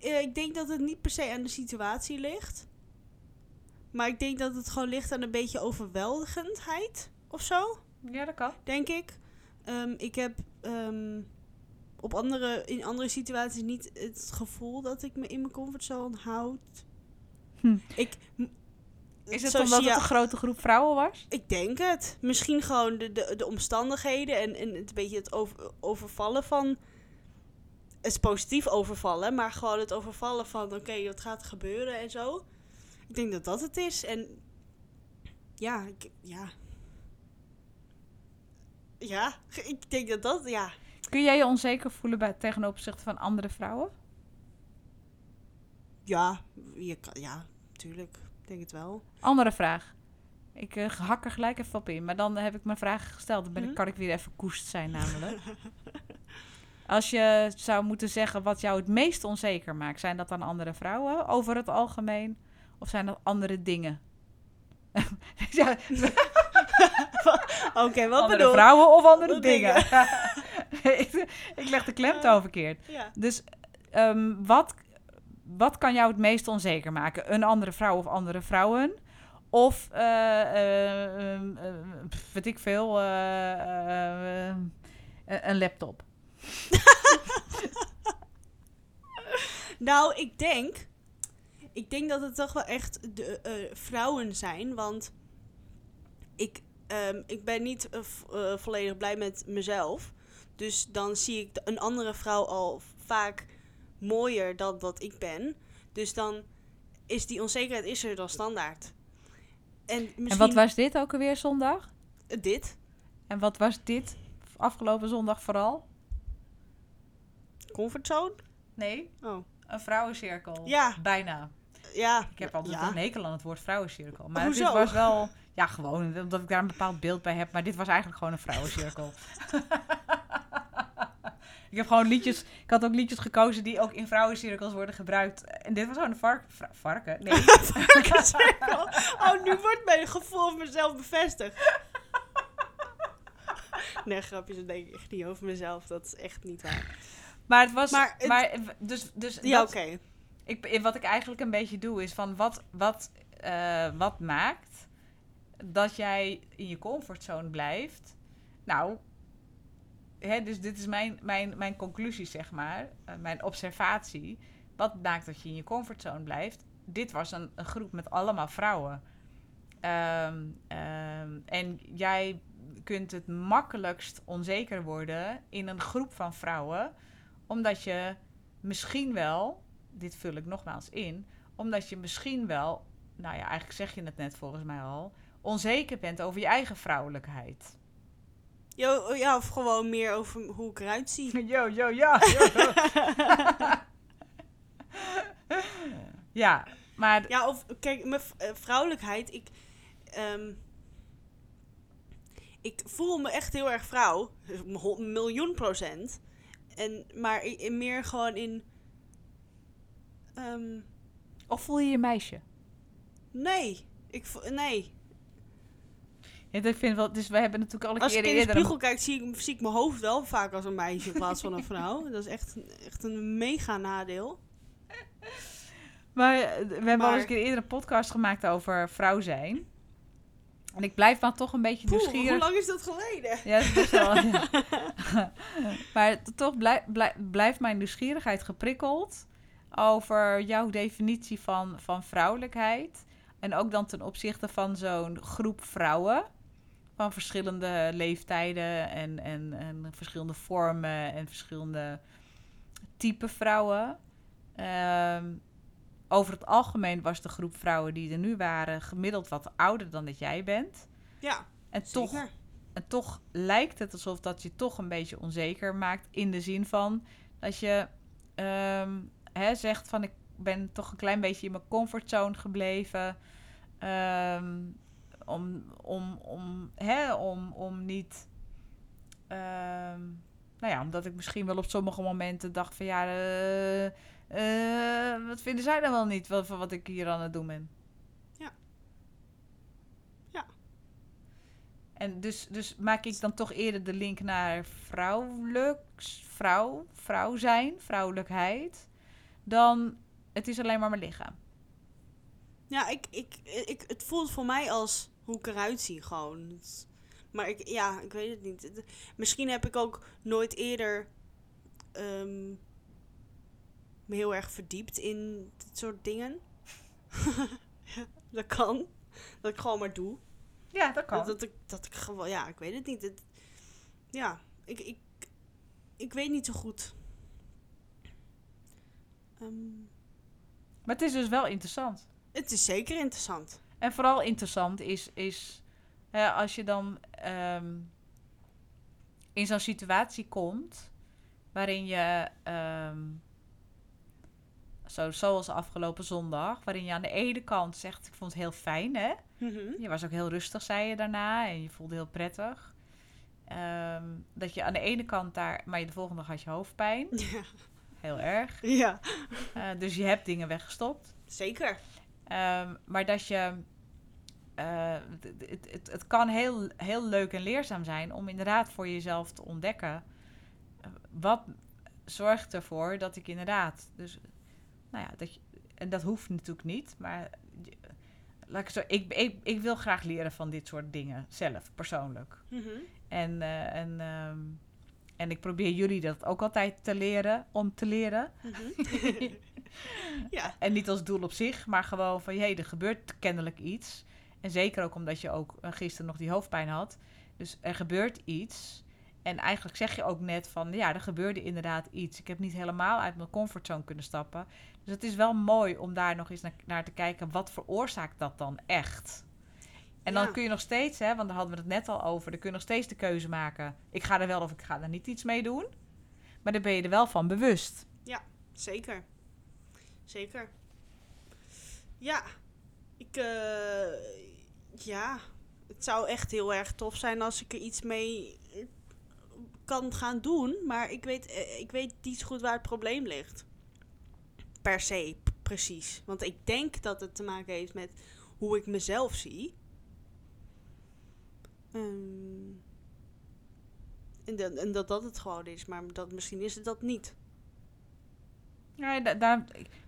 eh, ik denk dat het niet per se aan de situatie ligt. Maar ik denk dat het gewoon ligt aan een beetje overweldigendheid of zo. Ja, dat kan. denk ik. Ehm, ik heb ehm, op andere, in andere situaties niet het gevoel dat ik me in mijn comfortzone houd. Hm. Ik, Is het zo omdat het je- een grote groep vrouwen was? Ik denk het. Misschien gewoon de, de, de omstandigheden en, en het beetje het over, overvallen van... Is positief overvallen, maar gewoon het overvallen van... Oké, wat gaat er gebeuren en zo. Ik denk dat dat het is. En ja, ik, ja... Ja, ik denk dat dat, ja. Kun jij je onzeker voelen bij, opzichte van andere vrouwen? Ja, je kan, ja, tuurlijk. Ik denk het wel. Andere vraag. Ik eh, hak er gelijk even op in, maar dan heb ik mijn vraag gesteld. Dan ben ik, Mhm. kan ik weer even koest zijn namelijk. Als je zou moeten zeggen wat jou het meest onzeker maakt, zijn dat dan andere vrouwen over het algemeen? Of zijn dat andere dingen? ja, Oké, wat andere bedoel je? vrouwen of andere Andere dingen? ik, ik leg de klemtoon verkeerd. Ja. Dus ehm, wat, wat kan jou het meest onzeker maken? Een andere vrouw of andere vrouwen? Of, pff, weet ik veel, een laptop? Nou, ik denk... Ik denk dat het toch wel echt de eh, vrouwen zijn, want... Ik, ehm, ik ben niet eh, eh, volledig blij met mezelf. Dus dan zie ik een andere vrouw al vaak mooier dan dat ik ben. Dus dan is die onzekerheid is er dan standaard. En, misschien En wat was dit ook alweer zondag? dit? En wat was dit afgelopen zondag vooral? Comfortzone? Nee, Oh. een vrouwencirkel. Ja. Bijna. Ja. Ik heb altijd ja. een hekel aan het woord vrouwencirkel. Maar Hoezo? dit was wel... Ja, gewoon omdat ik daar een bepaald beeld bij heb. Maar dit was eigenlijk gewoon een vrouwencirkel. ik heb gewoon liedjes... Ik had ook liedjes gekozen die ook in vrouwencirkels worden gebruikt. En dit was gewoon een vark, varken. Nee. Varkencirkel. Oh, nu wordt mijn gevoel van mezelf bevestigd. Nee, grapjes, dat denk ik echt niet over mezelf. Dat is echt niet waar. Maar het was... Maar dus, dus Ja, dat- oké. ik, wat ik eigenlijk een beetje doe is van wat, wat, eh, wat maakt dat jij in je comfortzone blijft. Nou, hè, dus dit is mijn, mijn, mijn conclusie, zeg maar, eh, mijn observatie. Wat maakt dat je in je comfortzone blijft? Dit was een, een groep met allemaal vrouwen. Ehm, ehm, en jij kunt het makkelijkst onzeker worden in een groep van vrouwen, omdat je misschien wel dit vul ik nogmaals in, omdat je misschien wel, nou ja, eigenlijk zeg je het net volgens mij al, onzeker bent over je eigen vrouwelijkheid. Jo, ja, of gewoon meer over hoe ik eruit zie. Yo, yo, ja. ja, maar Ja, of kijk, mijn eh, vrouwelijkheid, ik, ehm, ik voel me echt heel erg vrouw, miljoen procent. En, maar in meer gewoon in, ehm, of voel je je meisje? nee, ik, vo- nee. Ja, ik vind wel, dus we hebben natuurlijk al een Als keer ik in de eerder... spiegel kijk, zie ik, zie ik mijn hoofd wel vaak als een meisje in plaats van een vrouw. Dat is echt, echt een mega nadeel. Maar eh, we hebben al eens een keer eerder een podcast gemaakt over vrouw zijn. En ik blijf maar toch een beetje Poeh, nieuwsgierig. hoe lang is dat geleden? Ja, dat is best wel. ja. maar toch blij, blij- blijft mijn nieuwsgierigheid geprikkeld over jouw definitie van, van vrouwelijkheid. En ook dan ten opzichte van zo'n groep vrouwen. Van verschillende leeftijden en, en, en verschillende vormen en verschillende type vrouwen. Ehm, over het algemeen was de groep vrouwen die er nu waren gemiddeld wat ouder dan dat jij bent. Ja, En toch zeker. en toch lijkt het alsof dat je toch een beetje onzeker maakt. In de zin van dat je ehm, hè, zegt van ik ben toch een klein beetje in mijn comfortzone gebleven. Ehm, om, om, om, hè, om, om niet. ehm, nou ja, omdat ik misschien wel op sommige momenten dacht van ja, eh, eh, wat vinden zij dan wel niet wat, van wat ik hier aan het doen ben? Ja. Ja. En dus, dus maak ik dan toch eerder de link naar vrouwelijks, vrouw, vrouw zijn, vrouwelijkheid, dan het is alleen maar mijn lichaam. Ja, ik, ik, ik, het voelt voor mij als hoe ik eruit zie gewoon. Maar ik, ja, ik weet het niet. Misschien heb ik ook nooit eerder ehm, me heel erg verdiept in dit soort dingen. Ja, dat kan. Dat ik gewoon maar doe. Ja, dat Dat, dat, ik, dat ik gewoon, ja, ik weet het niet. Het, ja, ik, ik, ik weet niet zo goed. Ehm, Maar het is dus wel interessant. het is zeker interessant. En vooral interessant is, is hè, als je dan ehm, in zo'n situatie komt waarin je, ehm, zo, zoals afgelopen zondag, waarin je aan de ene kant zegt, ik vond het heel fijn, hè? Mhm. Je was ook heel rustig, zei je daarna, en je voelde heel prettig. Ehm, dat je aan de ene kant daar, maar je de volgende dag had je hoofdpijn, Ja. heel erg. ja, Eh, dus je hebt dingen weggestopt. zeker. Ehm, maar dat je. eh, het, het, het, het kan heel, heel leuk en leerzaam zijn om inderdaad voor jezelf te ontdekken. eh, wat zorgt ervoor dat ik inderdaad. Dus, nou ja, dat je, en dat hoeft natuurlijk niet, maar. Laat ik, zo, ik, ik, ik wil graag leren van dit soort dingen zelf, persoonlijk. Mhm. En, eh, en, ehm, en ik probeer jullie dat ook altijd te leren, om te leren. Mhm. ja, En niet als doel op zich, maar gewoon van, hé, er gebeurt kennelijk iets. En zeker ook omdat je ook eh, gisteren nog die hoofdpijn had. Dus er gebeurt iets. En eigenlijk zeg je ook net van, ja, er gebeurde inderdaad iets. Ik heb niet helemaal uit mijn comfortzone kunnen stappen. Dus het is wel mooi om daar nog eens naar, naar te kijken, wat veroorzaakt dat dan echt? En dan Ja. kun je nog steeds, hè, want daar hadden we het net al over, dan kun je nog steeds de keuze maken. Ik ga er wel of ik ga er niet iets mee doen. Maar dan ben je er wel van bewust. Zeker. Zeker. Ja. Ik, eh, ja. Het zou echt heel erg tof zijn als ik er iets mee kan gaan doen. Maar ik weet, eh, ik weet niet goed waar het probleem ligt. Per se, precies. Want ik denk dat het te maken heeft met hoe ik mezelf zie. Ehm, en, dat, en dat dat het gewoon is. Maar dat, misschien is het dat niet. Da- daar,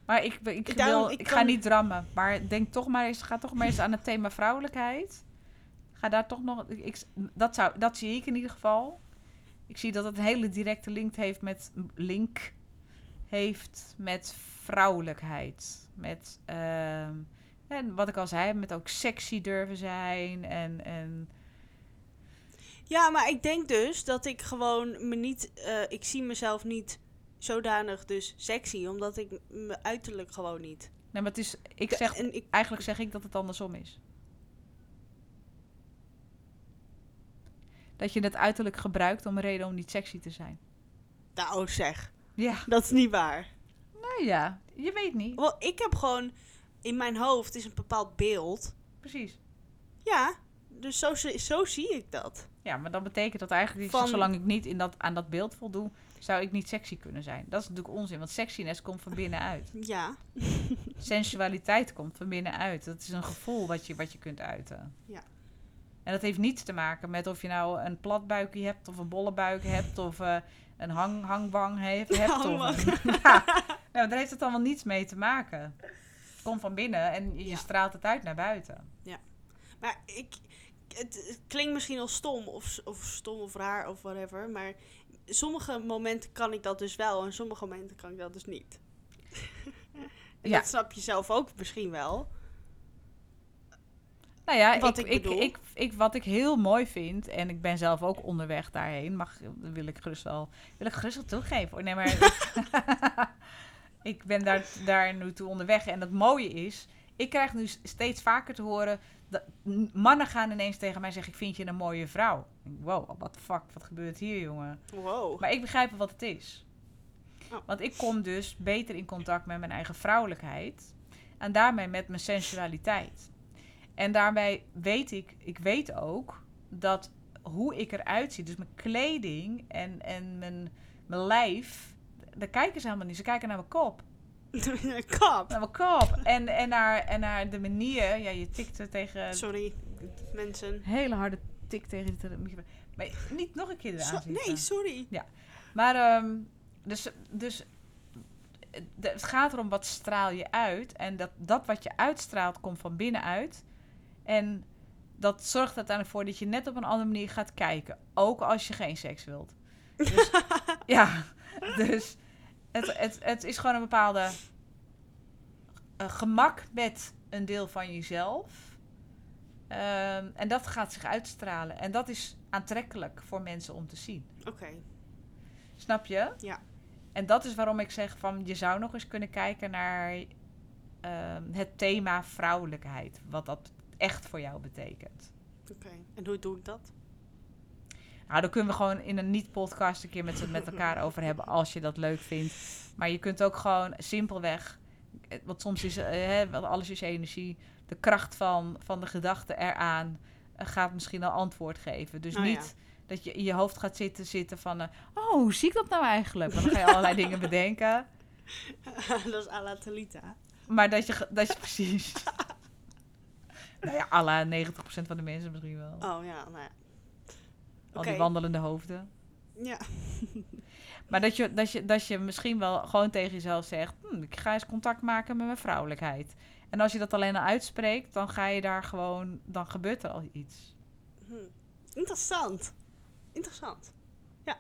maar ik, ik, Daarom, wil, ik ga niet drammen. Maar denk toch maar eens, ga toch maar eens aan het thema vrouwelijkheid. Ga daar toch nog. Ik- dat, zou, dat zie ik in ieder geval. Ik zie dat het een hele directe link heeft met link heeft met vrouwelijkheid. Met ehm, en wat ik al zei, met ook sexy durven zijn en, en Ja, maar ik denk dus dat ik gewoon me niet. eh, ik zie mezelf niet zodanig dus sexy, omdat ik me uiterlijk gewoon niet. nee, maar het is. Ik zeg en ik, eigenlijk zeg ik dat het andersom is. Dat je het uiterlijk gebruikt om een reden om niet sexy te zijn. nou zeg, Ja, dat is niet waar. nou ja, je weet niet. Wel, ik heb gewoon in mijn hoofd is een bepaald beeld. Precies. Ja, dus zo, zie- zo zie ik dat. Ja, maar dat betekent dat eigenlijk, Van- zolang ik niet in dat, aan dat beeld voldoe, zou ik niet sexy kunnen zijn. Dat is natuurlijk onzin, want sexiness komt van binnenuit. Ja, Sensualiteit komt van binnenuit. Dat is een gevoel wat je, wat je kunt uiten. Ja. En dat heeft niets te maken met of je nou een plat buikje hebt, of een bolle buik hebt, of eh, een hang, hangwang heeft. hebt of een- ja, nou, daar heeft het allemaal niets mee te maken. Het komt van binnen en je Ja. straalt het uit naar buiten. maar ik. Het, het klinkt misschien al stom of, of stom of raar of whatever, maar sommige momenten kan ik dat dus wel en sommige momenten kan ik dat dus niet. en Ja. dat snap je zelf ook misschien wel. Nou ja, Wat ik, ik ik, ik, ik, wat ik heel mooi vind, en ik ben zelf ook onderweg daarheen, mag, wil ik gerust wel, wil ik gerust wel toegeven. Nee, maar ik ben daar, daar nu toe onderweg. En het mooie is, ik krijg nu steeds vaker te horen, dat mannen gaan ineens tegen mij zeggen, ik vind je een mooie vrouw. Wow, wat fuck, wat gebeurt hier, jongen? Wow. Maar ik begrijp wat het is. Oh. Want ik kom dus beter in contact met mijn eigen vrouwelijkheid. En daarmee met mijn sensualiteit. En daarbij weet ik, ik weet ook dat hoe ik eruit zie, dus mijn kleding en, en mijn, mijn lijf, daar kijken ze helemaal niet. Ze kijken naar mijn kop. Kap. Naar mijn kop. En, en, naar, en naar de manier, ja, je tikte tegen Sorry, mensen. hele harde tik tegen de microfoon. Maar niet nog een keer eraan So- nee, sorry. Maar, ehm, dus, dus het gaat erom wat straal je uit. En dat, dat wat je uitstraalt komt van binnenuit. En dat zorgt uiteindelijk voor dat je net op een andere manier gaat kijken. Ook als je geen seks wilt. Dus, ja, dus het, het, het is gewoon een bepaalde eh, gemak met een deel van jezelf. Ehm, en dat gaat zich uitstralen. En dat is aantrekkelijk voor mensen om te zien. Oké. Snap je? Ja. En dat is waarom ik zeg van je zou nog eens kunnen kijken naar ehm, het thema vrouwelijkheid. Wat dat echt voor jou betekent. Oké. En hoe doe ik dat? Nou, daar kunnen we gewoon in een niet-podcast een keer met, met elkaar over hebben als je dat leuk vindt. Maar je kunt ook gewoon simpelweg, eh, want soms is eh, hè, alles is energie, de kracht van, van de gedachte eraan eh, gaat misschien een antwoord geven. Dus Oh, niet dat je in je hoofd gaat zitten, zitten van, oh, hoe zie ik dat nou eigenlijk? Want dan ga je allerlei dingen bedenken. dat is à la Talita. Maar dat je, dat je precies... nou ja, la 90% van de mensen misschien wel. Oh ja, nou ja. Al die wandelende hoofden. Ja. Maar dat je, dat, je, dat je misschien wel gewoon tegen jezelf zegt... Hm, ik ga eens contact maken met mijn vrouwelijkheid. En als je dat alleen al uitspreekt, dan ga je daar gewoon... Dan gebeurt er al iets. Hm. Interessant. Interessant. Ja.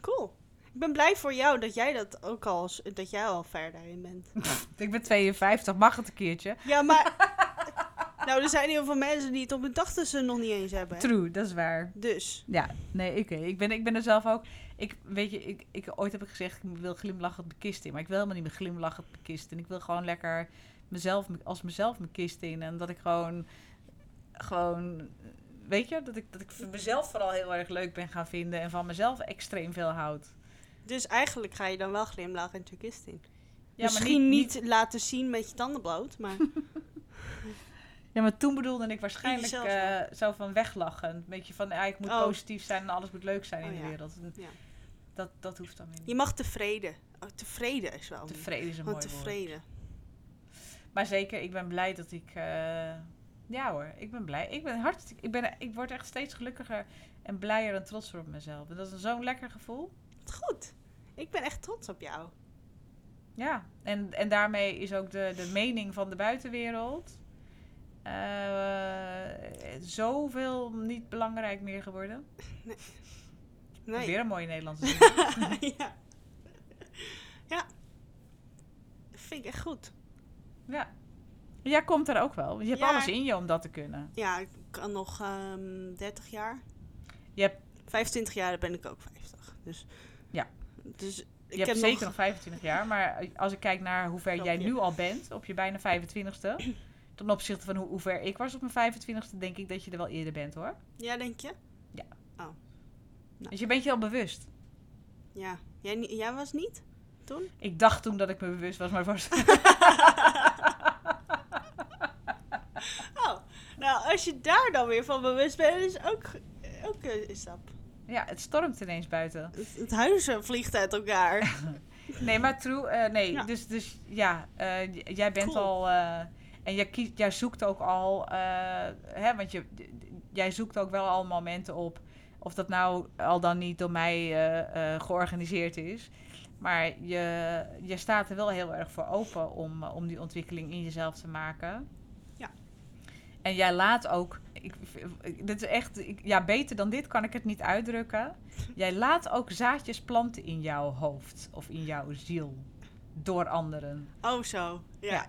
Cool. Ik ben blij voor jou dat jij dat ook al, dat jij al ver daarin bent. Ik ben 52, mag het een keertje? Ja, maar Nou, er zijn heel veel mensen die het op hun tachtigste nog niet eens hebben. Hè? True, dat is waar. Dus, Ja, nee, oké. Ik, ben, ik ben er zelf ook. Ik, weet je, ik, ik, ooit heb ik gezegd, ik wil glimlachend mijn kist in. Maar ik wil helemaal niet meer glimlachend mijn kist in. Ik wil gewoon lekker mezelf, als mezelf mijn kist in. En dat ik gewoon, gewoon, weet je, dat ik, dat ik mezelf vooral heel erg leuk ben gaan vinden. En van mezelf extreem veel houd. dus eigenlijk ga je dan wel glimlachend je kist in. Ja, Misschien niet, laten zien met je tanden bloot, maar... Ja, maar toen bedoelde ik waarschijnlijk eh, zo van weglachen. Een beetje van, ja, ik moet Oh. positief zijn en alles moet leuk zijn Oh, in de ja. wereld. Ja. Dat, dat hoeft dan niet. Je mag tevreden. Oh, tevreden is wel. Tevreden is een mooi woord. Maar zeker, ik ben blij dat ik... eh, ja hoor, ik ben blij. Ik, ben hartstikke, ik, ben, ik word echt steeds gelukkiger en blijer en trotser op mezelf. En dat is zo'n lekker gevoel. Goed. Ik ben echt trots op jou. Ja, en, en daarmee is ook de, de mening van de buitenwereld... eh, zoveel niet belangrijk meer geworden. Nee. Weer een mooie Nederlandse zin. ja. Ja. Vind ik echt goed. Ja. Jij komt er ook wel. Je hebt Ja. alles in je om dat te kunnen. Ja, ik kan nog ehm 30 jaar. Je hebt, 25 jaar dan ben ik ook 50. Dus. Ja. Dus ik je hebt heb zeker nog... nog 25 jaar. Maar als ik kijk naar hoe ver jij nu al bent, op je bijna 25ste. ten opzichte van hoe, hoe ver ik was op mijn 25ste, denk ik dat je er wel eerder bent hoor. Ja, denk je? Dus je bent je al bewust. Ja. Jij, jij was niet? Toen? Ik dacht toen dat ik me bewust was, maar was. Oh. Nou, als je daar dan weer van bewust bent, is ook, ook een stap. ja, het stormt ineens buiten. Het, het huis eh, vliegt uit elkaar. Nee, maar true, eh, nee. Ja. Dus, dus ja, eh, jij bent Cool. al. En jij, kiest, jij zoekt ook al. eh, hè, want je, jij zoekt ook wel al momenten op. Of dat nou al dan niet door mij eh, eh, georganiseerd is. Maar je, je staat er wel heel erg voor open om, om die ontwikkeling in jezelf te maken. Ja. En jij laat ook. Ik, ik- dit is echt. ik- ja, beter dan dit kan ik het niet uitdrukken. Jij laat ook zaadjes planten in jouw hoofd of in jouw ziel. Door anderen. Oh, zo. Ja. Ja.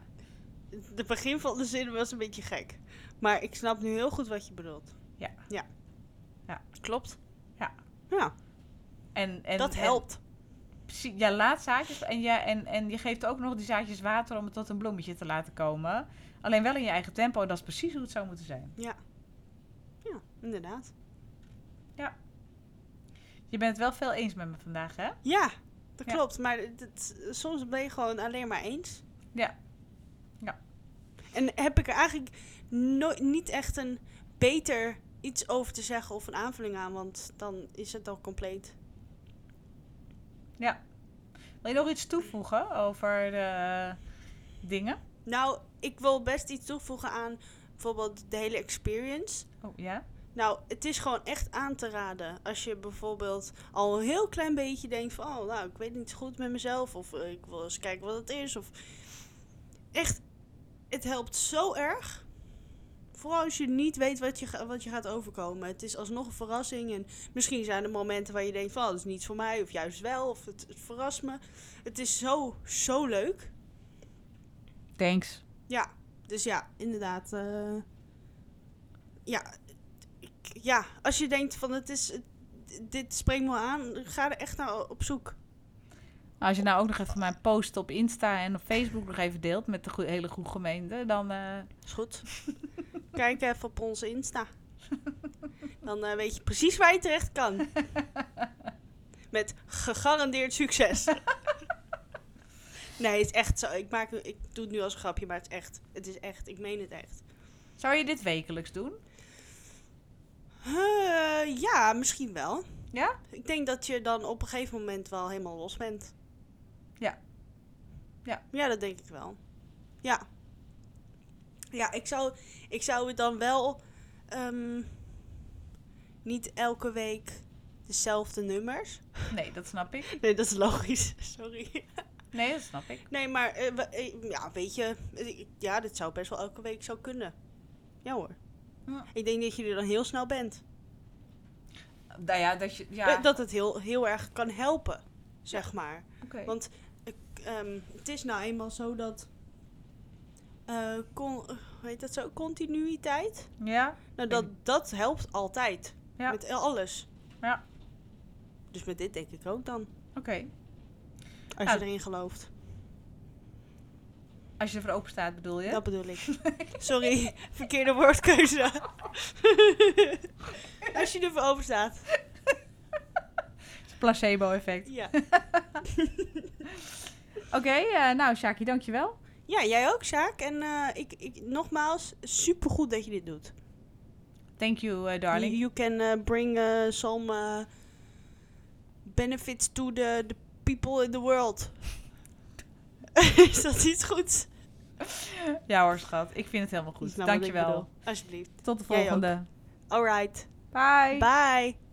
De begin van de zin was een beetje gek. Maar ik snap nu heel goed wat je bedoelt. Ja. Ja. Ja. Klopt. Ja. Ja, En, en, dat helpt. precies, jij laat zaadjes en je, en, en je geeft ook nog die zaadjes water om het tot een bloemetje te laten komen. Alleen wel in je eigen tempo. En dat is precies hoe het zou moeten zijn. Ja. Ja, inderdaad. Je bent het wel veel eens met me vandaag, hè? Ja, dat Ja. klopt. Maar het- het- soms ben je gewoon alleen maar eens. Ja. Ja. En heb ik er eigenlijk nooit niet echt een beter iets over te zeggen of een aanvulling aan, want dan is het al compleet. Ja. Wil je nog iets toevoegen over de dingen? Nou, ik wil best iets toevoegen aan bijvoorbeeld de hele experience. Oh, ja? Nou, het is gewoon echt aan te raden. Als je bijvoorbeeld al een heel klein beetje denkt van... Oh, nou, ik weet niet zo goed met mezelf. Of eh, ik wil eens kijken wat het is. Of echt, het helpt zo erg. Vooral als je niet weet wat je, wat je gaat overkomen. Het is alsnog een verrassing. En misschien zijn er momenten waar je denkt van... Oh, dat is niets voor mij. Of juist wel. Of het, het verrast me. Het is zo, zo leuk. Thanks. Ja, dus ja, inderdaad. eh, ja, ik, ja, als je denkt van het is, het- dit spreekt me aan, ga er echt naar op zoek. Als je nou ook nog even mijn post op Insta en op Facebook nog even deelt met de hele goede gemeente, dan... eh, Is goed. Kijk even op onze Insta. Dan eh, weet je precies waar je terecht kan. Met gegarandeerd succes. nee, het is echt zo. Ik, maak, ik doe het nu als een grapje, maar het is echt. Het is echt. Ik meen het echt. Zou je dit wekelijks doen? Eh, ja, misschien wel. Ja? Ik denk dat je dan op een gegeven moment wel helemaal los bent. Ja. Ja. Dat denk ik wel. Ja. Ja, ik zou, ik zou het dan wel ehm, niet elke week dezelfde nummers. Nee, dat snap ik. Nee, dat is logisch. Sorry. Nee, dat snap ik. Nee, maar eh, eh, ja, weet je, eh, ja, dit zou best wel elke week zo kunnen. Ja hoor. Ja. Ik denk dat je er dan heel snel bent. Nou ja, dat je... Ja, Dat het heel, heel erg kan helpen, zeg maar. Want ehm, het is nou eenmaal zo dat eh, con, hoe heet dat zo? Continuïteit. Ja? Nou, dat, dat helpt altijd. Ja. Met alles. Ja. Dus met dit denk ik ook dan. Oké. Als Nou, je erin gelooft. Als je ervoor open staat, bedoel je? Dat bedoel ik. Sorry, verkeerde woordkeuze. Als je ervoor open staat. Placebo-effect. Ja. Oké, eh, nou Shaki, dankjewel. ja, jij ook, Sjaak. En eh, ik, ik, nogmaals, supergoed dat je dit doet. Thank you, eh, darling. You, can bring some benefits to the, the people in the world. Is dat iets goeds? Ja hoor, schat. Ik vind het helemaal goed. nou dankjewel. Alsjeblieft. Tot de volgende. Alright. Bye. Bye.